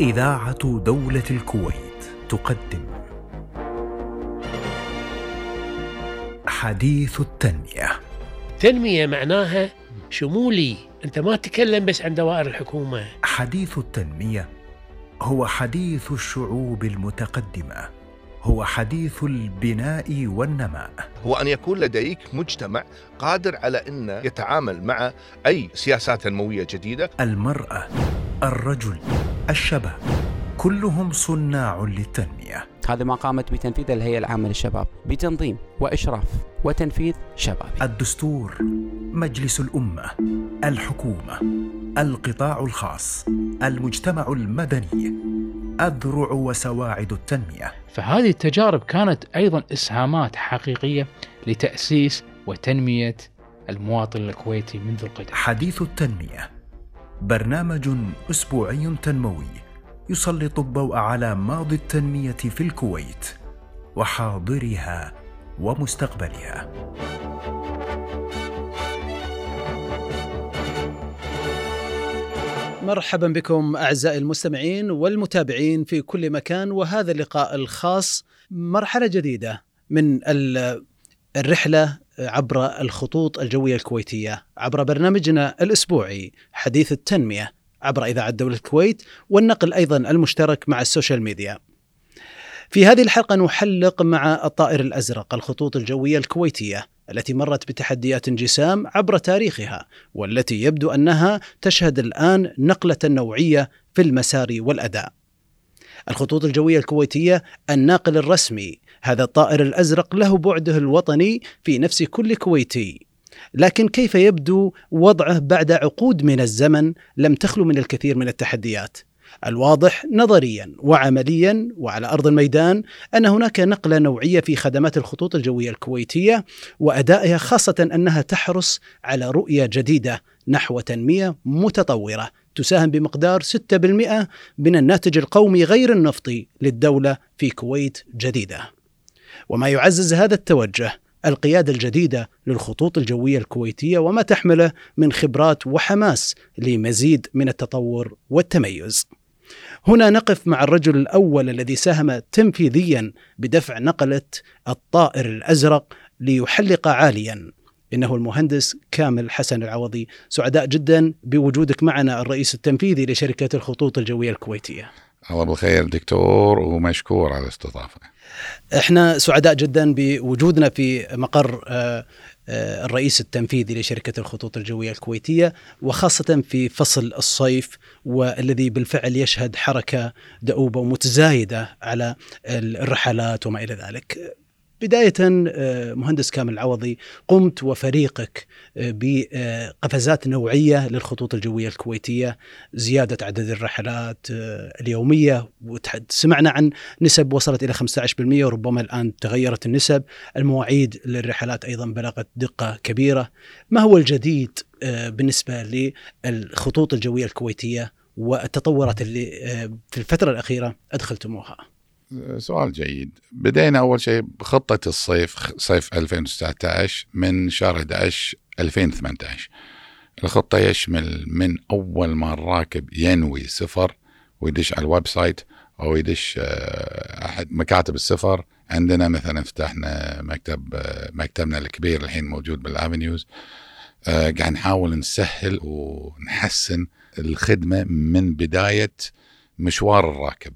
إذاعة دولة الكويت تقدم. حديث التنمية. تنمية معناها شمولي. أنت ما تتكلم بس عن دوائر الحكومة. حديث التنمية هو حديث الشعوب المتقدمة. هو حديث البناء والنماء. هو أن يكون لديك مجتمع قادر على أن يتعامل مع أي سياسات تنموية جديدة. المرأة الرجل الشباب كلهم صناع للتنمية. هذا ما قامت بتنفيذه الهيئة العامة للشباب بتنظيم وإشراف وتنفيذ شبابي الدستور مجلس الأمة الحكومة القطاع الخاص المجتمع المدني أذرع وسواعد التنمية. فهذه التجارب كانت أيضا إسهامات حقيقية لتأسيس وتنمية المواطن الكويتي منذ القدم. حديث التنمية برنامج أسبوعي تنموي يسلط الضوء على ماضي التنمية في الكويت وحاضرها ومستقبلها. مرحبا بكم أعزائي المستمعين والمتابعين في كل مكان وهذا اللقاء الخاص مرحلة جديدة من الرحلة عبر الخطوط الجوية الكويتية عبر برنامجنا الأسبوعي حديث التنمية عبر إذاعة دولة الكويت والنقل أيضا المشترك مع ال social media. في هذه الحلقة نحلق مع الطائر الأزرق الخطوط الجوية الكويتية التي مرت بتحديات جسام عبر تاريخها والتي يبدو أنها تشهد الآن نقلة نوعية في المسار والأداء. الخطوط الجوية الكويتية الناقل الرسمي، هذا الطائر الأزرق له بعده الوطني في نفس كل كويتي. لكن كيف يبدو وضعه بعد عقود من الزمن لم تخلو من الكثير من التحديات؟ الواضح نظريا وعمليا وعلى أرض الميدان أن هناك نقلة نوعية في خدمات الخطوط الجوية الكويتية وأدائها خاصة أنها تحرص على رؤية جديدة نحو تنمية متطورة تساهم بمقدار 6% من الناتج القومي غير النفطي للدولة في كويت جديدة. وما يعزز هذا التوجه القيادة الجديدة للخطوط الجوية الكويتية وما تحمله من خبرات وحماس لمزيد من التطور والتميز. هنا نقف مع الرجل الأول الذي ساهم تنفيذيا بدفع نقلة الطائر الأزرق ليحلق عاليا إنه المهندس كامل حسن العوضي. سعداء جدا بوجودك معنا الرئيس التنفيذي لشركة الخطوط الجوية الكويتية. الله بالخير دكتور ومشكور على الاستضافة. إحنا سعداء جدا بوجودنا في مقر آه، آه، الرئيس التنفيذي لشركة الخطوط الجوية الكويتية وخاصة في فصل الصيف والذي بالفعل يشهد حركة دؤوبة ومتزايدة على الرحلات وما إلى ذلك. بداية آه، مهندس كامل العوضي قمت وفريقك آه، بقفزات نوعية للخطوط الجوية الكويتية زيادة عدد الرحلات آه، اليومية سمعنا عن نسب وصلت إلى 15% وربما الآن تغيرت النسب. المواعيد للرحلات أيضا بلغت دقة كبيرة. ما هو الجديد بالنسبة للخطوط الجوية الكويتية والتطورات اللي في الفترة الأخيرة أدخلتموها؟ سؤال جيد. بدينا أول شيء بخطة الصيف صيف 2019 من شهر 11 2018 الخطة يشمل من أول ما الراكب ينوي سفر ويدش على ال website أو يدش آه، أحد مكاتب السفر. عندنا مثلا فتحنا مكتب آه، مكتبنا الكبير الحين موجود بالأفنيوز آه، قاعد نحاول نسهل ونحسن الخدمة من بداية مشوار الراكب.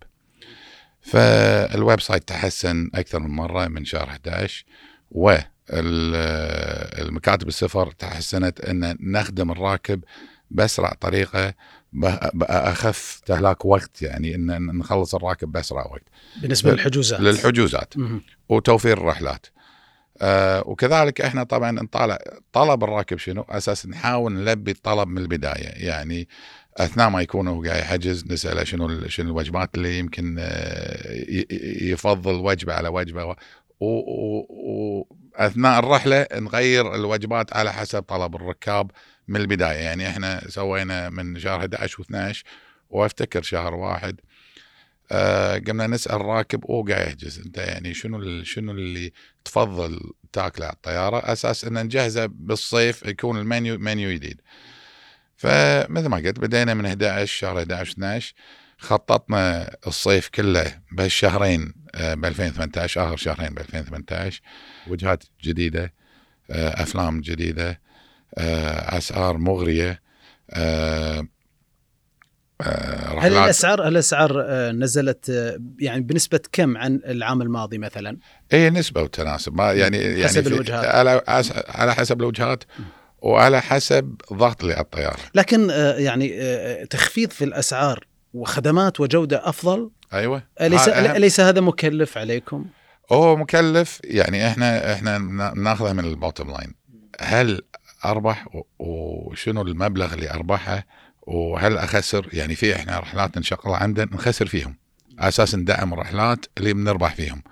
فال website تحسن أكثر من مرة من شهر 11 والمكاتب السفر تحسنت إن نخدم الراكب بأسرع طريقة باخف استهلاك وقت يعني إن نخلص الراكب بأسرع وقت. بالنسبة لل- للحجوزات. للحجوزات. وتوفير الرحلات. آه وكذلك إحنا طبعا نطالع طلب الراكب شنو؟ أساس نحاول نلبي الطلب من البداية. يعني أثناء ما يكون هو قاعد يحجز نساله شنو شنو الوجبات اللي يمكن آه، يفضل وجبة على وجبة وأثناء الرحلة نغير الوجبات على حسب طلب الركاب من البداية. يعني إحنا سوينا من شهر 11 و12 وأفتكر شهر واحد آه قمنا نسأل الراكب وهو قاعد يحجز. أنت يعني شنو شنو اللي تفضل تاكله على الطيارة؟ أساس ان نجهزه بالصيف يكون المنيو منيو جديد. فمثل ما قلت بدينا من 11 شهر 11 12 خططنا الصيف كله بهالشهرين ب 2018 آخر شهرين ب 2018 وجهات جديدة. آه، أفلام جديدة. آه، أسعار مغرية. آه، آه، هل الأسعار الأسعار آه، نزلت آه، يعني بنسبة كم عن العام الماضي مثلا؟ اي نسبة وتناسب. ما يعني يعني حسب الوجهات. على على حسب الوجهات. وعلى حسب ضغط اللي على الطياره لكن آه، يعني آه، تخفيض في الأسعار وخدمات وجودة أفضل؟ أيوه. أليس أليس هذا مكلف عليكم؟ هو مكلف يعني إحنا إحنا نا- ناخذه من ال bottom line. هل أربح؟ وشنو المبلغ اللي أربحه؟ وهل أخسر؟ يعني في إحنا رحلات نشغل عندنا نخسر فيهم. على أساس ندعم الرحلات اللي بنربح فيهم.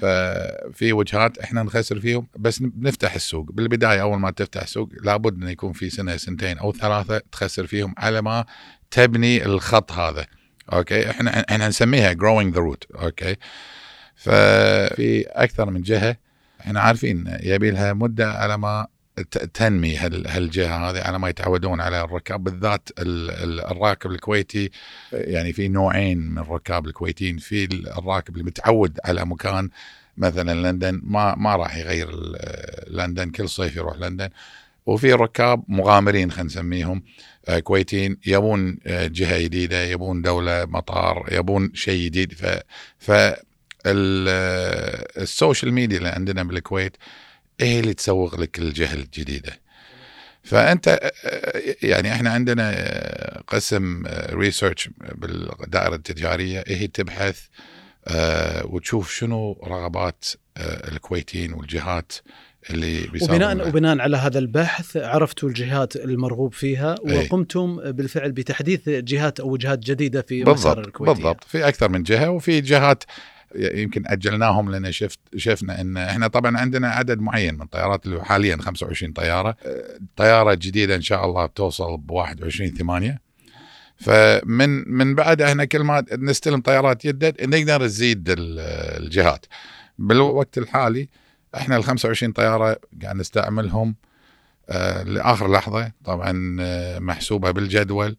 ففي وجهات إحنا نخسر فيهم بس بنفتح السوق. بالبداية أول ما تفتح السوق لابد انه يكون في سنة سنتين أو ثلاثة تخسر فيهم على ما تبني الخط هذا. أوكي؟ إحنا إحنا نسميها growing the route أوكي؟ ففي أكثر من جهة إحنا عارفين يبي لها مدة على ما تنمي هال- هالجهة هذه. على ما يتعودون على الركاب بالذات ال- ال- الراكب الكويتي. يعني في نوعين من الركاب الكويتيين. في ال- الراكب اللي متعود على مكان مثلا لندن ما ما راح يغير لندن كل صيف يروح لندن. وفي ركاب مغامرين خلينا نسميهم آه، كويتيين. يبون آه، جهة جديدة يبون دولة مطار يبون شيء جديد. ف ف آه، ال social media اللي عندنا بالكويت هي اللي تسوق لك الجهه الجديدة؟ فأنت آه، يعني إحنا عندنا آه، قسم ريسيرش بالدائرة التجارية. هي تبحث آه، وتشوف شنو رغبات آه، الكويتيين والجهات اللي وبناء. وبناء على هذا البحث عرفتوا الجهات المرغوب فيها أي. وقمتم بالفعل بتحديث جهات أو وجهات جديدة في مسار بالضبط الكويتية. بالضبط. في أكثر من جهة وفي جهات يمكن أجلناهم لأن شفت شفنا إن إحنا طبعا عندنا عدد معين من الطيارات اللي حاليا 25 طيارة. طيارة جديدة إن شاء الله بتوصل ب 21 8 فمن من بعد إحنا كل ما نستلم طيارات جدد نقدر نزيد ال- الجهات. بالوقت الحالي إحنا ال 25 طيارة قاعد نستعملهم آه، لآخر لحظة. طبعا آه، محسوبة بالجدول.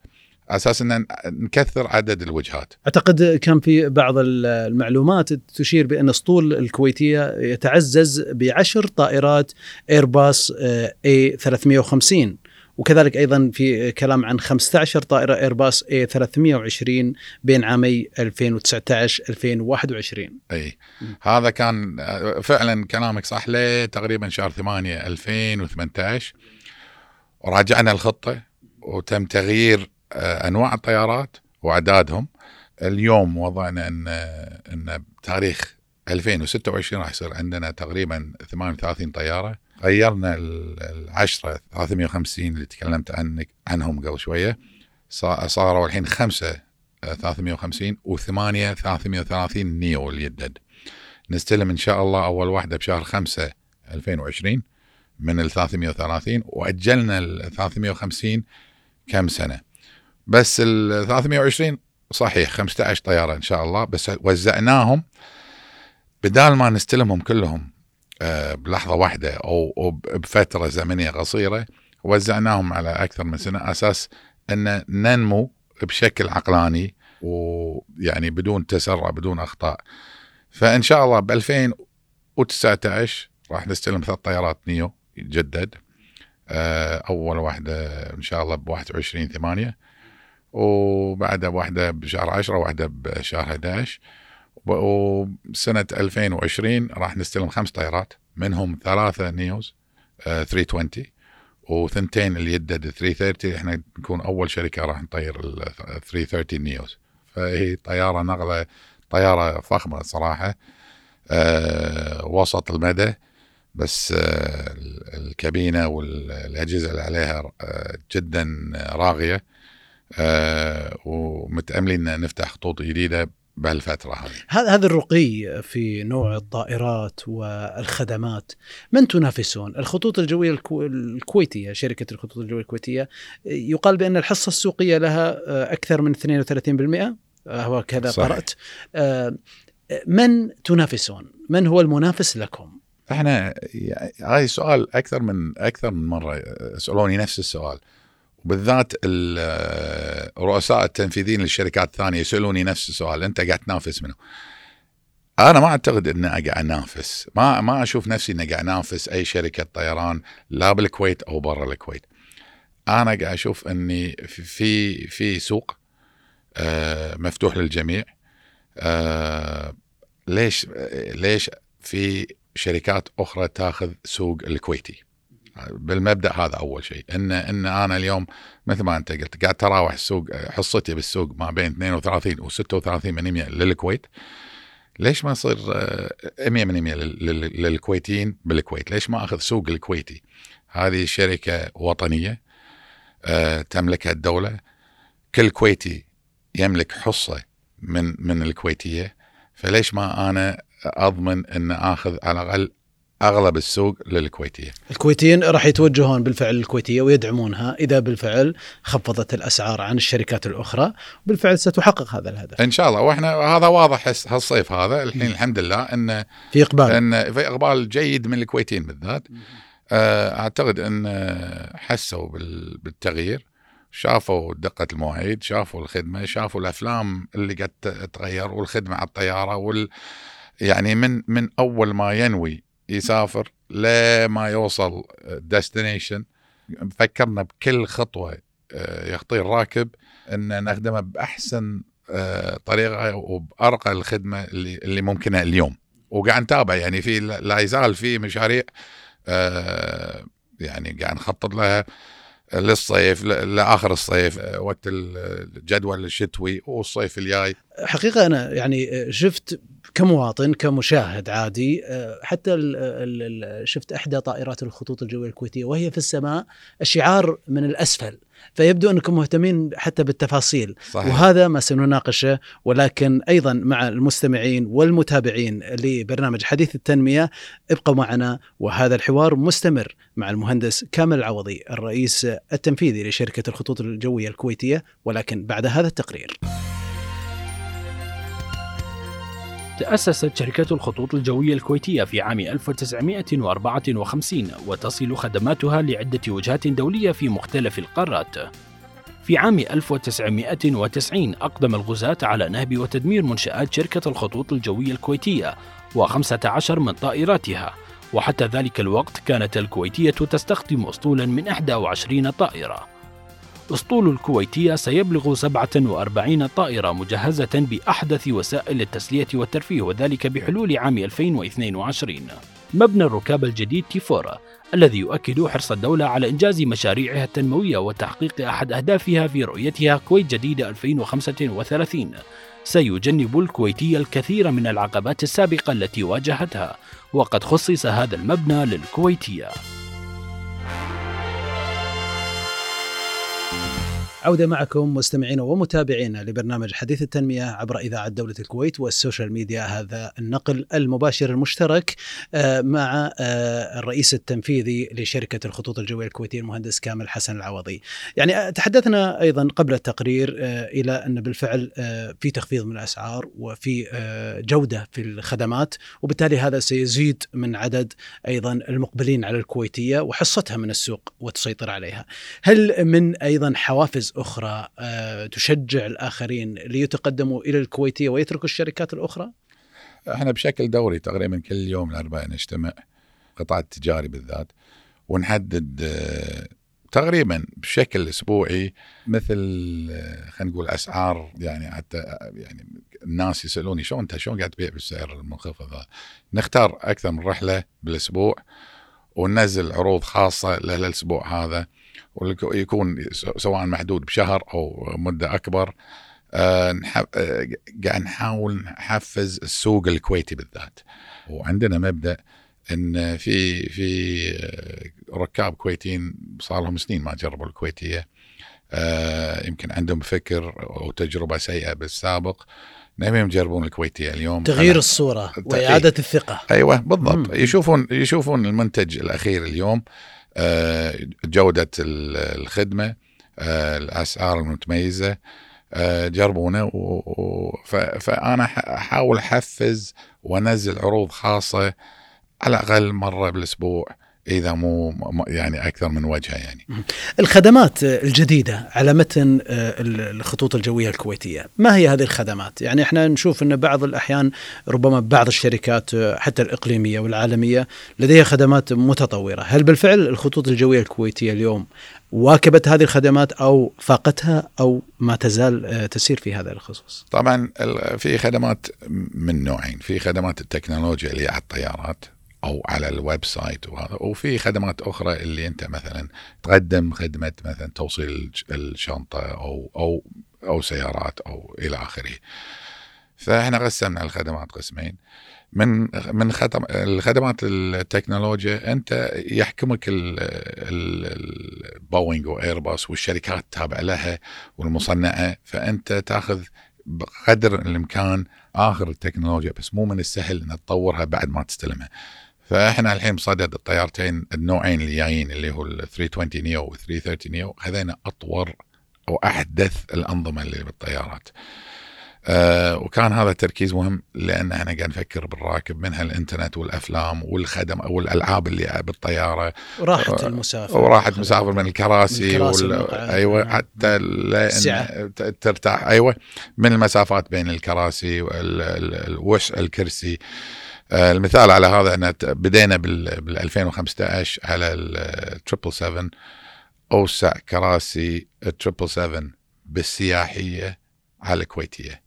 أساس إن نكثر عدد الوجهات. أعتقد كان في بعض المعلومات تشير بأن اسطول الكويتية يتعزز بعشر طائرات ايرباص اي 350 وكذلك أيضا في كلام عن 15 طائرة ايرباص اي 320 بين عامي 2019 2021 أي. هذا كان آه، فعلا كلامك صح ليه تقريبا شهر 8 2018 وراجعنا الخطة وتم تغيير أنواع الطيارات وأعدادهم. اليوم وضعنا إن إن بتاريخ 2026 راح يصير عندنا تقريبا 38 طيارة. غيرنا ال- العشرة 350 اللي تكلمت عنك عنهم قبل شوية. صا- صاروا الحين خمسة آه، 350 وثمانية 330 نيو الجدد نستلم إن شاء الله أول واحدة بشهر 5 2020 من ال 330 وأجلنا ال 350 كم سنة؟ بس ال 320 صحيح 15 طيارة إن شاء الله بس وزعناهم بدال ما نستلمهم كلهم آه، بلحظة واحدة أو بفترة زمنية قصيرة وزعناهم على أكثر من سنة أساس أن ننمو بشكل عقلاني ويعني بدون تسرع بدون أخطاء. فإن شاء الله ب 2019 راح نستلم ثلاث طيارات نيو يتجدد آه، أول واحدة إن شاء الله ب 21 8 وبعدها واحدة بشهر 10 واحدة بشهر 11 و- وسنة 2020 راح نستلم خمس طيارات منهم ثلاثة نيوز آه، 320 وثنتين اللي يدد 330 إحنا نكون أول شركة راح نطير ال 330 نيوز. فهي طيارة نقله طيارة فخمة صراحة. آه، وسط المدى. بس آه، الكابينة والأجهزة اللي عليها آه، جدا راغية. آه، ومتأملين إن نفتح خطوط جديدة بهالفترة هذه. هذا هذا الرقي في نوع الطائرات والخدمات. من تنافسون؟ الخطوط الجوية الكو- الكويتية شركة الخطوط الجوية الكويتية. يقال بأن الحصة السوقية لها أكثر من 32% هو كذا صحيح. قرأت. من تنافسون؟ من هو المنافس لكم؟ إحنا هاي سؤال أكثر من أكثر من مرة سالوني نفس السؤال. بالذات ال- رؤساء التنفيذيين للشركات الثانية يسألوني نفس السؤال أنت قاعد تنافس منه؟ أنا ما أعتقد إني قاعد أنافس. ما ما أشوف نفسي إني قاعد أنافس أي شركة طيران لا بالكويت أو برا الكويت. أنا قاعد أشوف إني في- في في سوق آه، مفتوح للجميع. آه، ليش ليش في شركات أخرى تاخذ سوق الكويتي؟ بالمبدأ هذا أول شيء. ان إن أنا اليوم مثل ما أنت قلت قاعد تراوح السوق حصتي بالسوق ما بين 32 و 36 للكويت. ليش ما يصير آه، 100% لل- لل- للكويتيين بالكويت؟ ليش ما أخذ سوق الكويتي؟ هذه شركة وطنية آه، تملكها الدولة. كل كويتي يملك حصة من من الكويتية. فليش ما أنا أضمن إن آخذ على الأقل أغلب السوق للكويتية. الكويتيين راح يتوجهون بالفعل للكويتية ويدعمونها. إذا بالفعل خفضت الأسعار عن الشركات الأخرى بالفعل ستحقق هذا الهدف. إن شاء الله. وإحنا هذا واضح هالصيف هذا. الحين الحمد لله إن في إقبال. إن في إقبال جيد من الكويتيين بالذات. آه، أعتقد إن حسوا بال- بالتغيير. شافوا دقة المواعيد شافوا الخدمة شافوا الأفلام اللي قد تتغير والخدمة على الطيارة وال يعني من من أول ما ينوي يسافر لما يوصل ديستنيشن فكرنا بكل خطوة آه، يخطي الراكب أن نخدمه بأحسن آه، طريقة وبأرقى الخدمة اللي اللي ممكنة اليوم. وقاعد نتابع يعني في لا يزال في مشاريع آه، يعني قاعد نخطط لها للصيف لآخر الصيف وقت الجدول الشتوي والصيف الجاي. حقيقة أنا يعني شفت كمواطن كمشاهد عادي حتى ال ال ال شفت إحدى طائرات الخطوط الجوية الكويتية وهي في السماء الشعار من الأسفل. فيبدو أنكم مهتمين حتى بالتفاصيل. صحيح. وهذا ما سنناقشه ولكن أيضا مع المستمعين والمتابعين لبرنامج حديث التنمية ابقوا معنا وهذا الحوار مستمر مع المهندس كامل العوضي الرئيس التنفيذي لشركة الخطوط الجوية الكويتية ولكن بعد هذا التقرير. تأسست شركة الخطوط الجوية الكويتية في عام 1954 وتصل خدماتها لعدة وجهات دولية في مختلف القارات. في عام 1990 أقدم الغزاة على نهب وتدمير منشآت شركة الخطوط الجوية الكويتية و15 من طائراتها، وحتى ذلك الوقت كانت الكويتية تستخدم أسطولا من 21 طائرة. أسطول الكويتية سيبلغ 47 طائرة مجهزة بأحدث وسائل التسلية والترفيه وذلك بحلول عام 2022 مبنى الركاب الجديد تيفورا الذي يؤكد حرص الدولة على إنجاز مشاريعها التنموية وتحقيق أحد أهدافها في رؤيتها كويت جديدة 2035 سيجنب الكويتية الكثير من العقبات السابقة التي واجهتها وقد خصص هذا المبنى للكويتية. عودة معكم مستمعينا ومتابعينا لبرنامج حديث التنمية عبر إذاعة دولة الكويت وال social media هذا النقل المباشر المشترك آه، مع آه، الرئيس التنفيذي لشركة الخطوط الجوية الكويتية المهندس كامل حسن العوضي. يعني آه، تحدثنا أيضا قبل التقرير إلى أن بالفعل في تخفيض من الأسعار وفي جودة في الخدمات وبالتالي هذا سيزيد من عدد أيضا المقبلين على الكويتية وحصتها من السوق وتسيطر عليها. هل من أيضا حوافز أخرى آه، تشجع الآخرين ليتقدموا إلى الكويتية ويتركوا الشركات الأخرى؟ إحنا بشكل دوري تقريبا كل يوم الاربعاء نجتمع القطاع التجاري بالذات ونحدد آه، تقريبا بشكل أسبوعي مثل آه، خلينا نقول أسعار يعني حتى يعني الناس يسألوني شلون أنت شلون قاعد تبيع بالسعر المنخفض؟ نختار أكثر من رحلة بالأسبوع وننزل عروض خاصة للاسبوع هذا ويكون سواء محدود بشهر أو مدة أكبر آه، آه، قاعد نحاول نحفز السوق الكويتي بالذات. وعندنا مبدأ إن في في آه، ركاب كويتيين صار لهم سنين ما جربوا الكويتية. يمكن عندهم فكر أو تجربة سيئة بالسابق. نبيهم يجربون الكويتية اليوم. تغيير أنا- الصورة. وإعادة الثقة. أيوه بالضبط. مم. يشوفون يشوفون المنتج الأخير اليوم. آه، جودة ال- الخدمة آه، الأسعار المتميزة آه، جربونه و- و- ف- فأنا ح- أحاول أحفز وأنزل عروض خاصة على الأقل مرة بالأسبوع. إذا مو يعني أكثر من وجهة يعني. الخدمات الجديدة على متن آه، الخطوط الجوية الكويتية. ما هي هذه الخدمات؟ يعني إحنا نشوف أن بعض الأحيان ربما بعض الشركات آه، حتى الإقليمية والعالمية لديها خدمات متطورة. هل بالفعل الخطوط الجوية الكويتية اليوم واكبت هذه الخدمات أو فاقتها أو ما تزال آه، تسير في هذا الخصوص؟ طبعا في خدمات من نوعين. في خدمات التكنولوجيا اللي على الطيارات أو على ال website وهذا وفي خدمات أخرى اللي أنت مثلا تقدم خدمة مثلا توصيل الشنطة أو أو أو سيارات أو إلى آخره. فإحنا قسمنا الخدمات قسمين من من خدم الخدمات التكنولوجيا أنت يحكمك ال- ال- البوينغ وإيرباص والشركات التابعه لها والمصنعة فأنت تأخذ بقدر الإمكان آخر التكنولوجيا بس مو من السهل ان تطورها بعد ما تستلمها. فإحنا الحين بصدد الطيارتين النوعين اللي جايين اللي هو ال 320 نيو و 330 نيو خذينا أطور واحدث الأنظمة اللي بالطيارات. آه وكان هذا التركيز مهم لأن إحنا قاعد نفكر بالراكب منها الانترنت والأفلام والخدم أو الألعاب اللي بالطيارة راحة آه، المسافر وراحة مسافر من الكراسي, الكراسي وال... أيوه نعم. حتى. ت- ترتاح أيوه من المسافات بين الكراسي والوش الكرسي آه، المثال على هذا أن بدينا بال بال 2015 على ال 777 أوسع كراسي 777 بالسياحية على الكويتية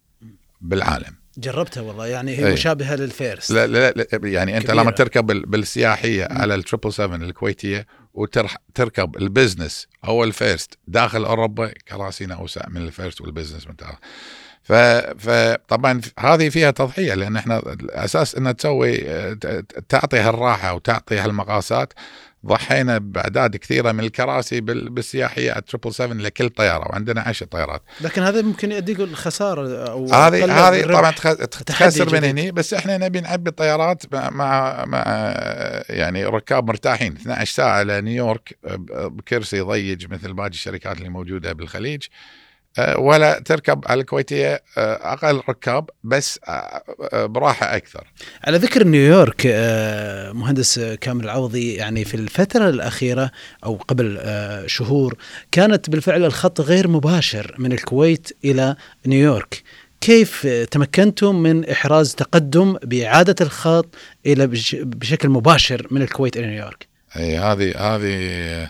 بالعالم جربتها والله يعني هي أي. مشابهة للفيرست لا لا, لا يعني أنت كبيرة. لما تركب بال- بالسياحية على ال 777 الكويتية وتركب ال business أو ال first داخل أوروبا كراسينا أوسع من ال first وال business من تعال. فطبعا هذه فيها تضحية لأن إحنا الأساس ان تسوي تعطي هالراحة وتعطي هالمقاسات ضحينا بأعداد كثيرة من الكراسي بال- بالسياحيه 777 لكل طيارة وعندنا 10 طيارات لكن هذا ممكن يؤدي الخسارة أو هذه هذه. طبعا تخ- تخسر من. هني بس إحنا نبي نعبي الطيارات مع مع, مع يعني ركاب مرتاحين 12 ساعة لنيويورك بكرسي ضيج مثل باقي الشركات اللي موجودة بالخليج ولا تركب على الكويتية أه، أقل ركاب بس أه، براحة أكثر. على ذكر نيويورك آه، مهندس كامل العوضي يعني في الفترة الأخيرة أو قبل آه، شهور كانت بالفعل الخط غير مباشر من الكويت إلى نيويورك. كيف آه، تمكنتم من إحراز تقدم بإعادة الخط إلى بش- بشكل مباشر من الكويت إلى نيويورك؟ إي هذه هذه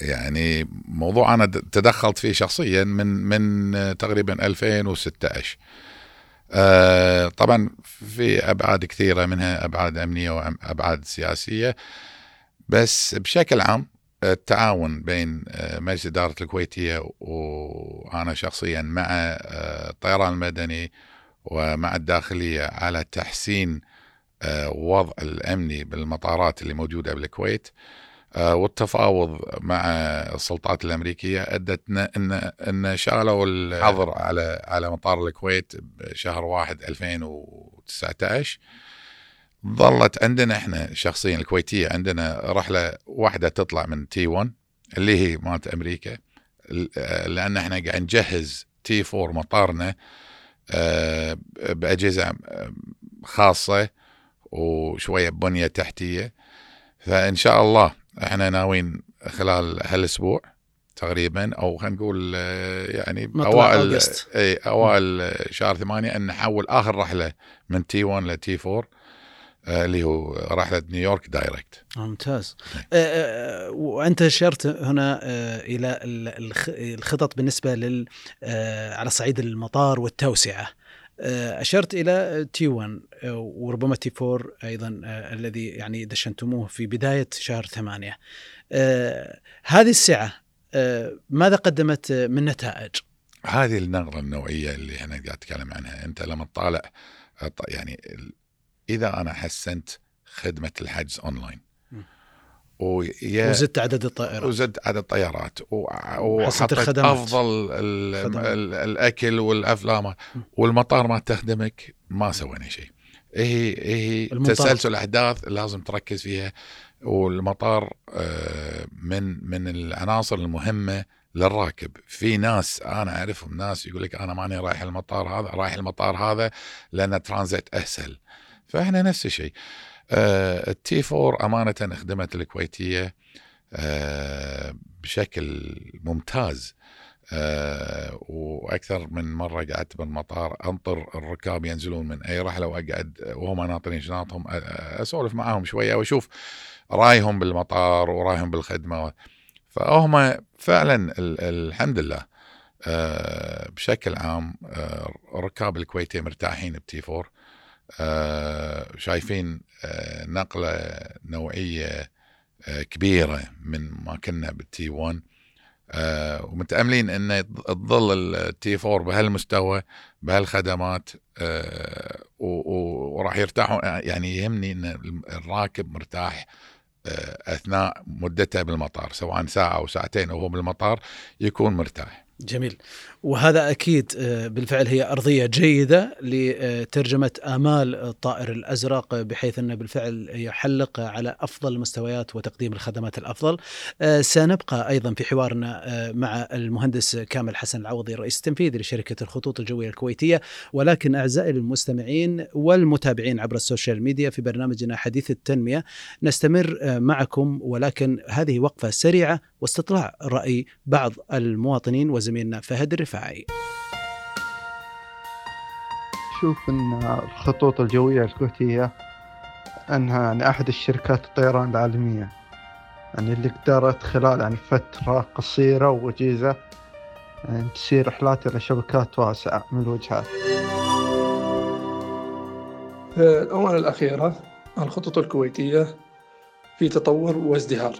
يعني موضوع أنا تدخلت فيه شخصيا من من آه، تقريبا 2016 آه، طبعا في أبعاد كثيرة منها أبعاد أمنية وابعاد سياسية. بس بشكل عام التعاون بين آه، مجلس إدارة الكويتية وأنا شخصيا مع الطيران المدني ومع الداخلية على تحسين وضع الأمني بالمطارات اللي موجودة بالكويت والتفاوض مع السلطات الأمريكية أدت ان إن شالوا الحظر على على مطار الكويت بشهر واحد 2019 ظلت عندنا إحنا شخصيا الكويتية عندنا رحلة واحدة تطلع من T 1 اللي هي مالت أمريكا. آه، لأن إحنا قاعد نجهز T 4 مطارنا آه، بأجهزة آه، خاصة وشوية بنية تحتية. فإن شاء الله إحنا ناويين خلال هالأسبوع تقريبا أو خلينا نقول آه، يعني أوائل August. إي أوائل شهر ثمانية أن نحول آخر رحلة من T 1 ل T 4 آه، اللي هو رحلة نيويورك direct. ممتاز. آه، آه، وأنت اشرت هنا آه، إلى ال- الخ- الخطط بالنسبة لل آه، على صعيد المطار والتوسعة. آه، أشرت إلى T 1 آه، وربما T 4 أيضا آه، الذي يعني دشنتموه في بداية شهر ثمانية هذه السعة آه، ماذا قدمت من نتائج؟ هذه النقلة النوعية اللي إحنا قاعد نتكلم عنها أنت لما تطالع يعني إذا أنا حسنت خدمة الحجز أونلاين م. ويا وزدت عدد الطائرات. وزد عدد الطيارات. و- حسنت وحطيت الخدمات. أفضل ال. ال الأكل والأفلام. والمطار ما تخدمك ما سوينا شيء. هي هي المنطلق. تسلسل أحداث لازم تركز فيها. والمطار آه، من من العناصر المهمة للراكب. في ناس أنا أعرفهم ناس يقول لك أنا ماني رايح المطار هذا رايح المطار هذا لأن ترانزيت أسهل. فإحنا نفس الشيء. التي 4 أمانة خدمت الكويتية آه، بشكل ممتاز. آه، وأكثر من مرة قعدت بالمطار أنطر الركاب ينزلون من أي رحلة وأقعد وهم ناطرين شنطهم أسولف معاهم شوية وأشوف رايهم بالمطار ورايهم بالخدمة. فهم فعلا الحمد لله آه، بشكل عام آه، ركاب الكويتية مرتاحين بتي 4 شايفين نقلة نوعية كبيرة من ما كنا بالتي 1 آه ومتأملين انه تظل التي 4 بهالمستوى بهالخدمات آه وراح يرتاحون. يعني يهمني إن الراكب مرتاح آه أثناء مدته بالمطار سواء ساعة أو ساعتين وهو بالمطار يكون مرتاح. جميل. وهذا أكيد آه، بالفعل هي أرضية جيدة لترجمة آمال الطائر الأزرق بحيث انه بالفعل يحلق على أفضل المستويات وتقديم الخدمات الأفضل. آه، سنبقى أيضا في حوارنا آه، مع المهندس كامل حسن العوضي الرئيس التنفيذي لشركة الخطوط الجوية الكويتية. ولكن أعزائي المستمعين والمتابعين عبر السوشيال ميديا في برنامجنا حديث التنمية نستمر معكم. ولكن هذه وقفة سريعة واستطلاع رأي بعض المواطنين وزميلنا فهد الرفاعي. الرفاعي شوف إن الخطوط الجوية الكويتية إنها يعني أحد الشركات الطيران العالمية. يعني اللي قدرت خلال يعني فترة قصيرة ووجيزة يعني تسير رحلات إلى شبكات واسعة من الوجهات. في الآونة الأخيرة الخطوط الكويتية في تطور وازدهار.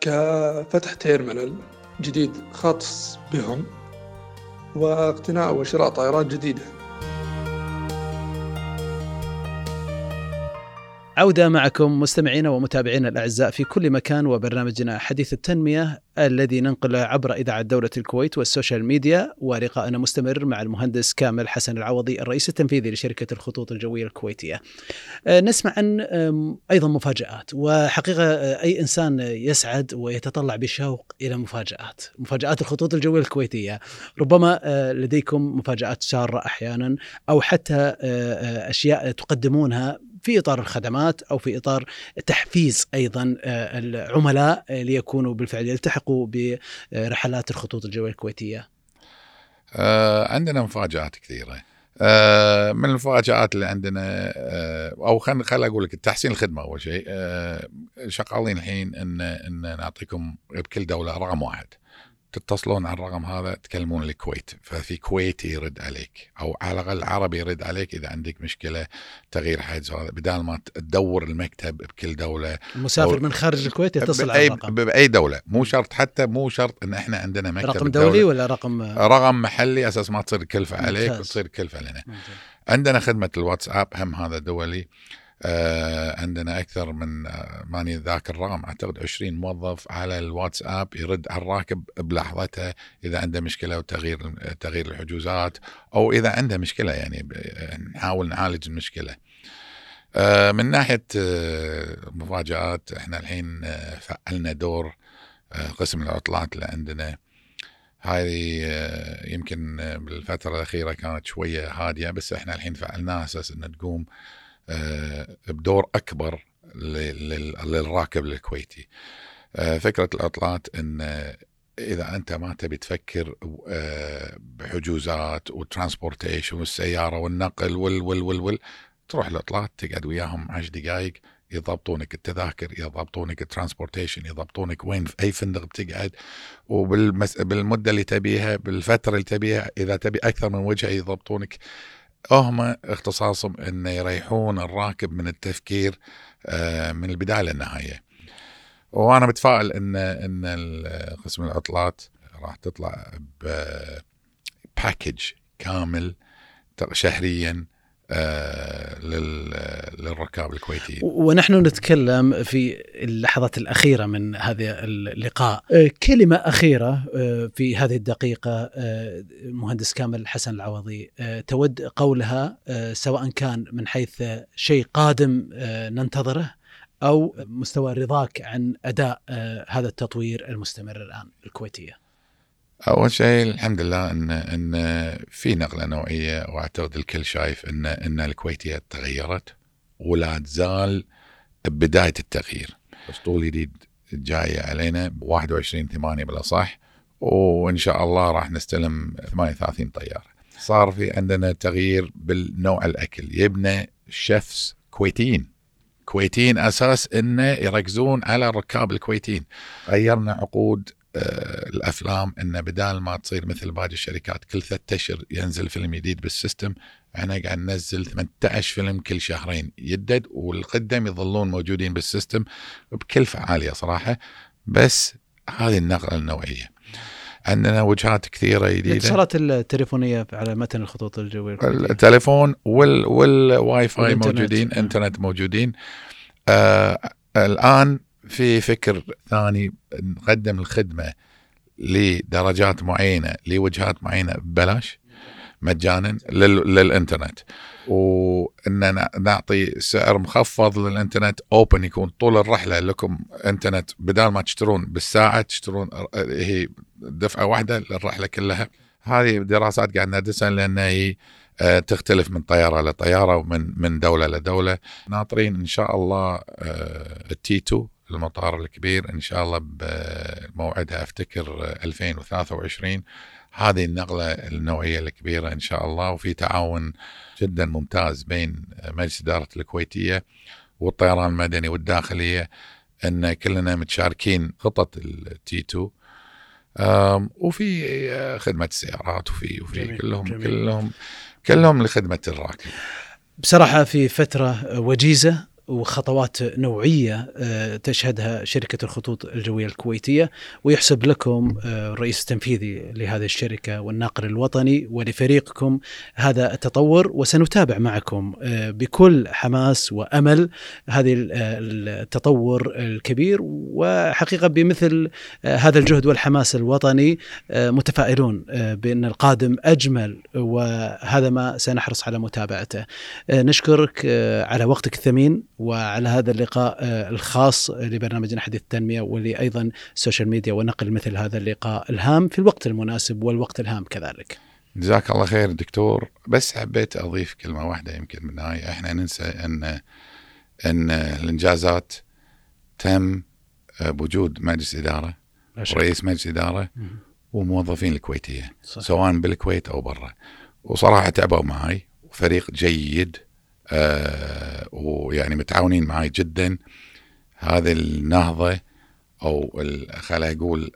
كفتح terminal جديد خاص بهم واقتناء وشراء طائرات جديدة. عودة معكم مستمعينا ومتابعينا الأعزاء في كل مكان وبرنامجنا حديث التنمية الذي ننقله عبر إذاعة دولة الكويت وال social media ولقاءنا مستمر مع المهندس كامل حسن العوضي الرئيس التنفيذي لشركة الخطوط الجوية الكويتية. آه، نسمع عن أيضا مفاجآت وحقيقة آه، أي إنسان يسعد ويتطلع بشوق إلى مفاجآت مفاجآت الخطوط الجوية الكويتية. ربما آه، لديكم مفاجآت سارة أحيانا أو حتى أشياء تقدمونها في إطار الخدمات أو في إطار تحفيز أيضا آه، العملاء ليكونوا بالفعل يلتحقوا برحلات الخطوط الجوية الكويتية؟ آه عندنا مفاجآت كثيرة. آه من المفاجآت اللي عندنا آه أو خلينا خل أقول لك تحسين الخدمة أول شيء آه شغالين الحين ان إن نعطيكم بكل دولة رقم واحد. تتصلون على الرقم هذا تكلمون الكويت ففي كويتي يرد عليك أو على الأقل عربي يرد عليك إذا عندك مشكلة تغيير حجز هذا بدال ما تدور المكتب بكل دولة المسافر من خارج الكويت يتصل على الرقم. بأي دولة مو شرط حتى مو شرط إن إحنا عندنا مكتب رقم دولي ولا رقم؟ رقم محلي أساس ما تصير كلفة عليك وتصير كلفة لنا. عندنا خدمة الواتساب هم هذا دولي. آه عندنا أكثر من آه ماني ذاك الرقم أعتقد 20 موظف على الواتساب يرد على الراكب بلحظتها إذا عنده مشكلة وتغيير تغيير الحجوزات أو إذا عنده مشكلة يعني نحاول نعالج المشكلة. آه من ناحية آه مفاجآت إحنا الحين آه فعلنا دور آه قسم العطلات اللي عندنا هذه آه، يمكن بالفترة الأخيرة كانت شوية هادية بس إحنا الحين فعلناها أساس أن تقوم آه، بدور أكبر للراكب الكويتي. آه، فكرة العطلات إن إذا أنت ما تبي تفكر آه، بحجوزات و transportation والسيارة والنقل وال وال وال وال تروح العطلات تقعد وياهم 10 دقائق يضبطونك التذاكر يضبطونك ال transportation يضبطونك وين في أي فندق بتقعد. وبالمده اللي تبيها بالفترة اللي تبيها إذا تبي أكثر من وجهة يضبطونك. هم اختصاصهم إن يريحون الراكب من التفكير آه، من البداية للنهاية. وأنا متفائل إن إن قسم العطلات راح تطلع بباكج كامل شهريا للركاب الكويتيين. ونحن نتكلم في اللحظات الأخيرة من هذا اللقاء. آه، كلمة أخيرة آه، في هذه الدقيقة مهندس كامل حسن العوضي. تود قولها سواء كان من حيث شيء قادم ننتظره أو مستوى رضاك عن أداء هذا التطوير المستمر الآن الكويتية. أول شيء الحمد لله إن إن في نقلة نوعية وأعتقد الكل شايف إن إن الكويتية تغيرت ولا تزال بداية التغيير. اسطول جديد جاية علينا ب 21 8 بالاصح وإن شاء الله راح نستلم 38 طياره. صار في عندنا تغيير بالنوع الأكل. يبنا chefs كويتيين. كويتيين أساس إنه يركزون على الركاب الكويتيين. غيرنا عقود الأفلام انه بدال ما تصير مثل باقي الشركات كل ثلاثة أشهر ينزل فيلم جديد بال system إحنا قاعد ننزل 18 فيلم كل شهرين يدد والقدم يظلون موجودين بال system بكلفه عاليه صراحة بس هذه النقلة النوعية عندنا وجهات كثيرة جديدة الاتصالات التليفونية على متن الخطوط الجوية. التليفون وال والواي فاي. موجودين. إنترنت موجودين آه الآن في فكر ثاني نقدم الخدمة لدرجات معينة لوجهات معينة ببلاش مجانا لل- للإنترنت. وإن نعطي سعر مخفض للإنترنت open يكون طول الرحلة لكم إنترنت. بدال ما تشترون بالساعة تشترون هي دفعة واحدة للرحلة كلها. هذه دراسات قاعد ندرسها لأن هي آه، تختلف من طيارة لطيارة ومن من دولة لدولة. ناطرين إن شاء الله آه، التي 2 المطار الكبير إن شاء الله بموعدها أفتكر آه، 2023 هذه النقلة النوعية الكبيرة إن شاء الله وفي تعاون جدا ممتاز بين مجلس إدارة الكويتية والطيران المدني والداخلية إن كلنا متشاركين خطط التي 2 آم، وفي خدمة السيارات وفي وفي جميل، كلهم جميل. كلهم كلهم لخدمة الراكب. بصراحة في فترة وجيزة وخطوات نوعية آه، تشهدها شركة الخطوط الجوية الكويتية ويحسب لكم آه، الرئيس التنفيذي لهذه الشركة والناقل الوطني ولفريقكم هذا التطور وسنتابع معكم آه، بكل حماس وأمل هذه ال- التطور الكبير. وحقيقة بمثل هذا الجهد والحماس الوطني متفائلون بأن القادم أجمل وهذا ما سنحرص على متابعته. نشكرك على وقتك الثمين. وعلى هذا اللقاء آه، الخاص لبرنامجنا حديث التنمية ولأيضا ال social media ونقل مثل هذا اللقاء الهام في الوقت المناسب والوقت الهام كذلك جزاك الله خير دكتور بس حبيت أضيف كلمة واحدة يمكن بالنهايه إحنا ننسى أن أن الإنجازات تم بوجود مجلس شك. ورئيس مجلس مم. وموظفين الكويتيه صح. سواء بالكويت أو برا وصراحة تعبوا معي وفريق جيد آه ويعني متعاونين معي جدا. هذه النهضة أو خلينا أقول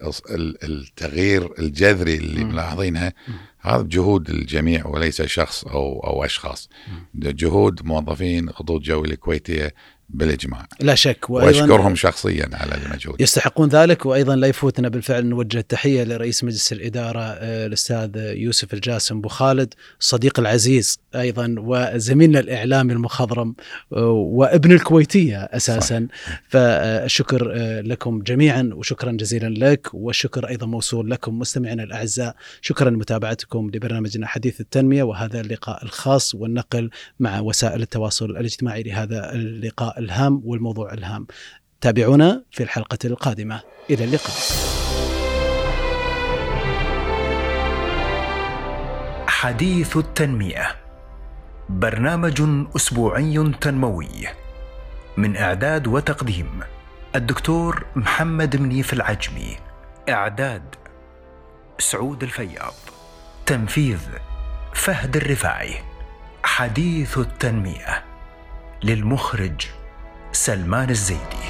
التغيير الجذري اللي. ملاحظينها هذا بجهود الجميع وليس شخص أو أو أشخاص. جهود موظفين خطوط جوي الكويتيه بالاجماع. لا شك. وأشكرهم شخصيا على المجهود. يستحقون ذلك وأيضا لا يفوتنا بالفعل نوجه التحية لرئيس مجلس الإدارة آه، الأستاذ يوسف الجاسم أبو خالد الصديق العزيز أيضا وزميلنا الإعلامي المخضرم آه، وابن الكويتية أساسا. فالشكر آه، لكم جميعا وشكرا جزيلا لك والشكر أيضا موصول لكم مستمعينا الأعزاء. شكرا لمتابعتكم لبرنامجنا حديث التنمية وهذا اللقاء الخاص والنقل مع وسائل التواصل الاجتماعي لهذا اللقاء الهام والموضوع الهام. تابعونا في الحلقة القادمة. إلى اللقاء. حديث التنمية. برنامج أسبوعي تنموي. من إعداد وتقديم الدكتور محمد منيف العجمي. إعداد سعود الفياض. تنفيذ فهد الرفاعي. حديث التنمية. للمخرج سلمان الزيدي.